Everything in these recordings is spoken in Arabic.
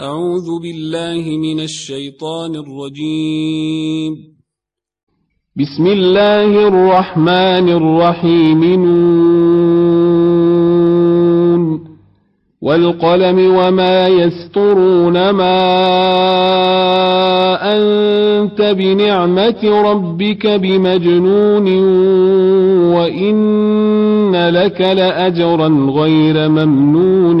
أعوذ بالله من الشيطان الرجيم. بسم الله الرحمن الرحيم. نون. والقلم وما يسطرون ما أنت بنعمة ربك بمجنون وإن لك لأجرا غير ممنون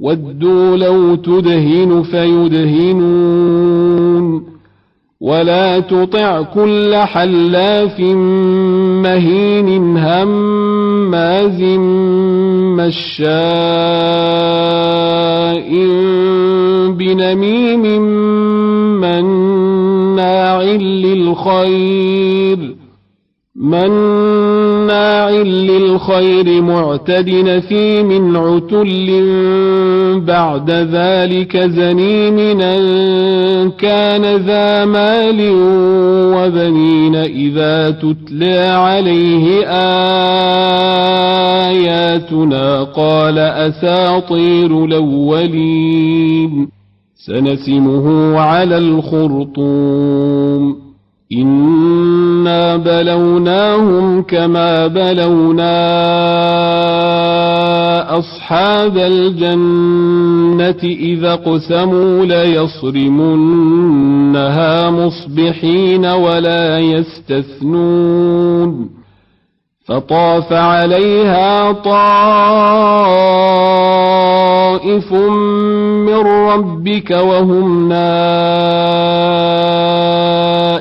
ودوا لو تدهن فيدهنون ولا تطع كل حلاف مهين هماز مشاء بنميم مناع للخير مناع للخير معتد نثيم عتل بعد ذلك زنيم أن كان ذا مال وبنين إذا تتلى عليه آياتنا قال أساطير الأولين سنسمه على الخرطوم إنا بلوناهم كما بلونا أصحاب الجنة إذا اقسموا ليصرمنها مصبحين ولا يستثنون فطاف عليها طائف من ربك وهم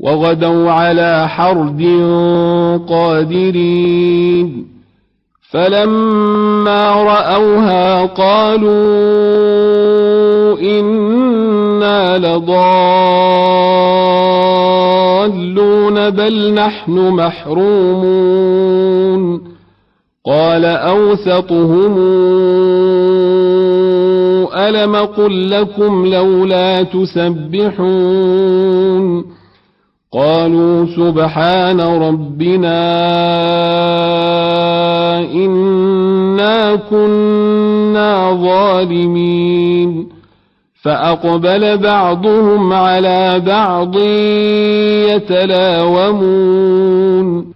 وغدوا على حرد قادرين. فلما رأوها قالوا إنا لضالون بل نحن محرومون. قال أوسطهم ألم قل لكم لولا تسبحون؟ قالوا سبحان ربنا إنا كنا ظالمين. فأقبل بعضهم على بعض يتلاومون.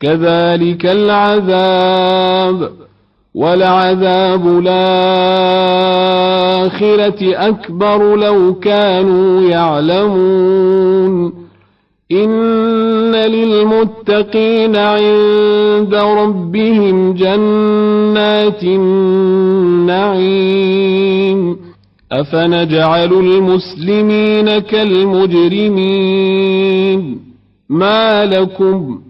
كذلك العذاب ولعذاب الآخرة أكبر لو كانوا يعلمون. إن للمتقين عند ربهم جنات النعيم. أفنجعل المسلمين كالمجرمين. ما لكم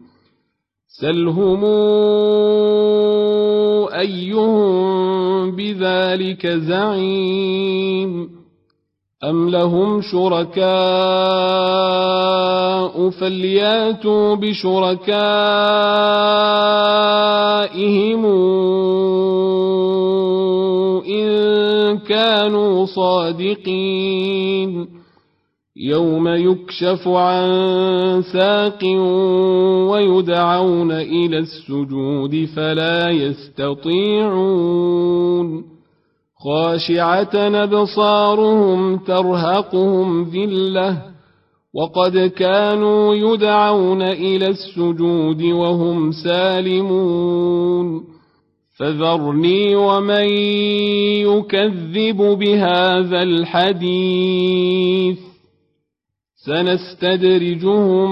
سلهم أيهم بذلك زعيم أم لهم شركاء فلياتوا بشركائهم إن كانوا صادقين يوم يكشف عن ساق ويدعون إلى السجود فلا يستطيعون. خاشعة أبصارهم ترهقهم ذلة وقد كانوا يدعون إلى السجود وهم سالمون. فذرني ومن يكذب بهذا الحديث. سنستدرجهم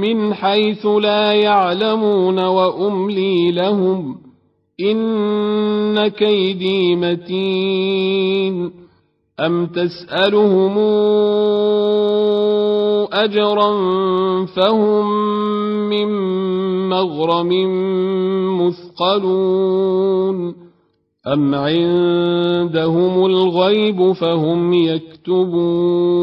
من حيث لا يعلمون وأملي لهم إن كيدي متين أم تسألهم أجرا فهم من مغرم مثقلون أم عندهم الغيب فهم يكتبون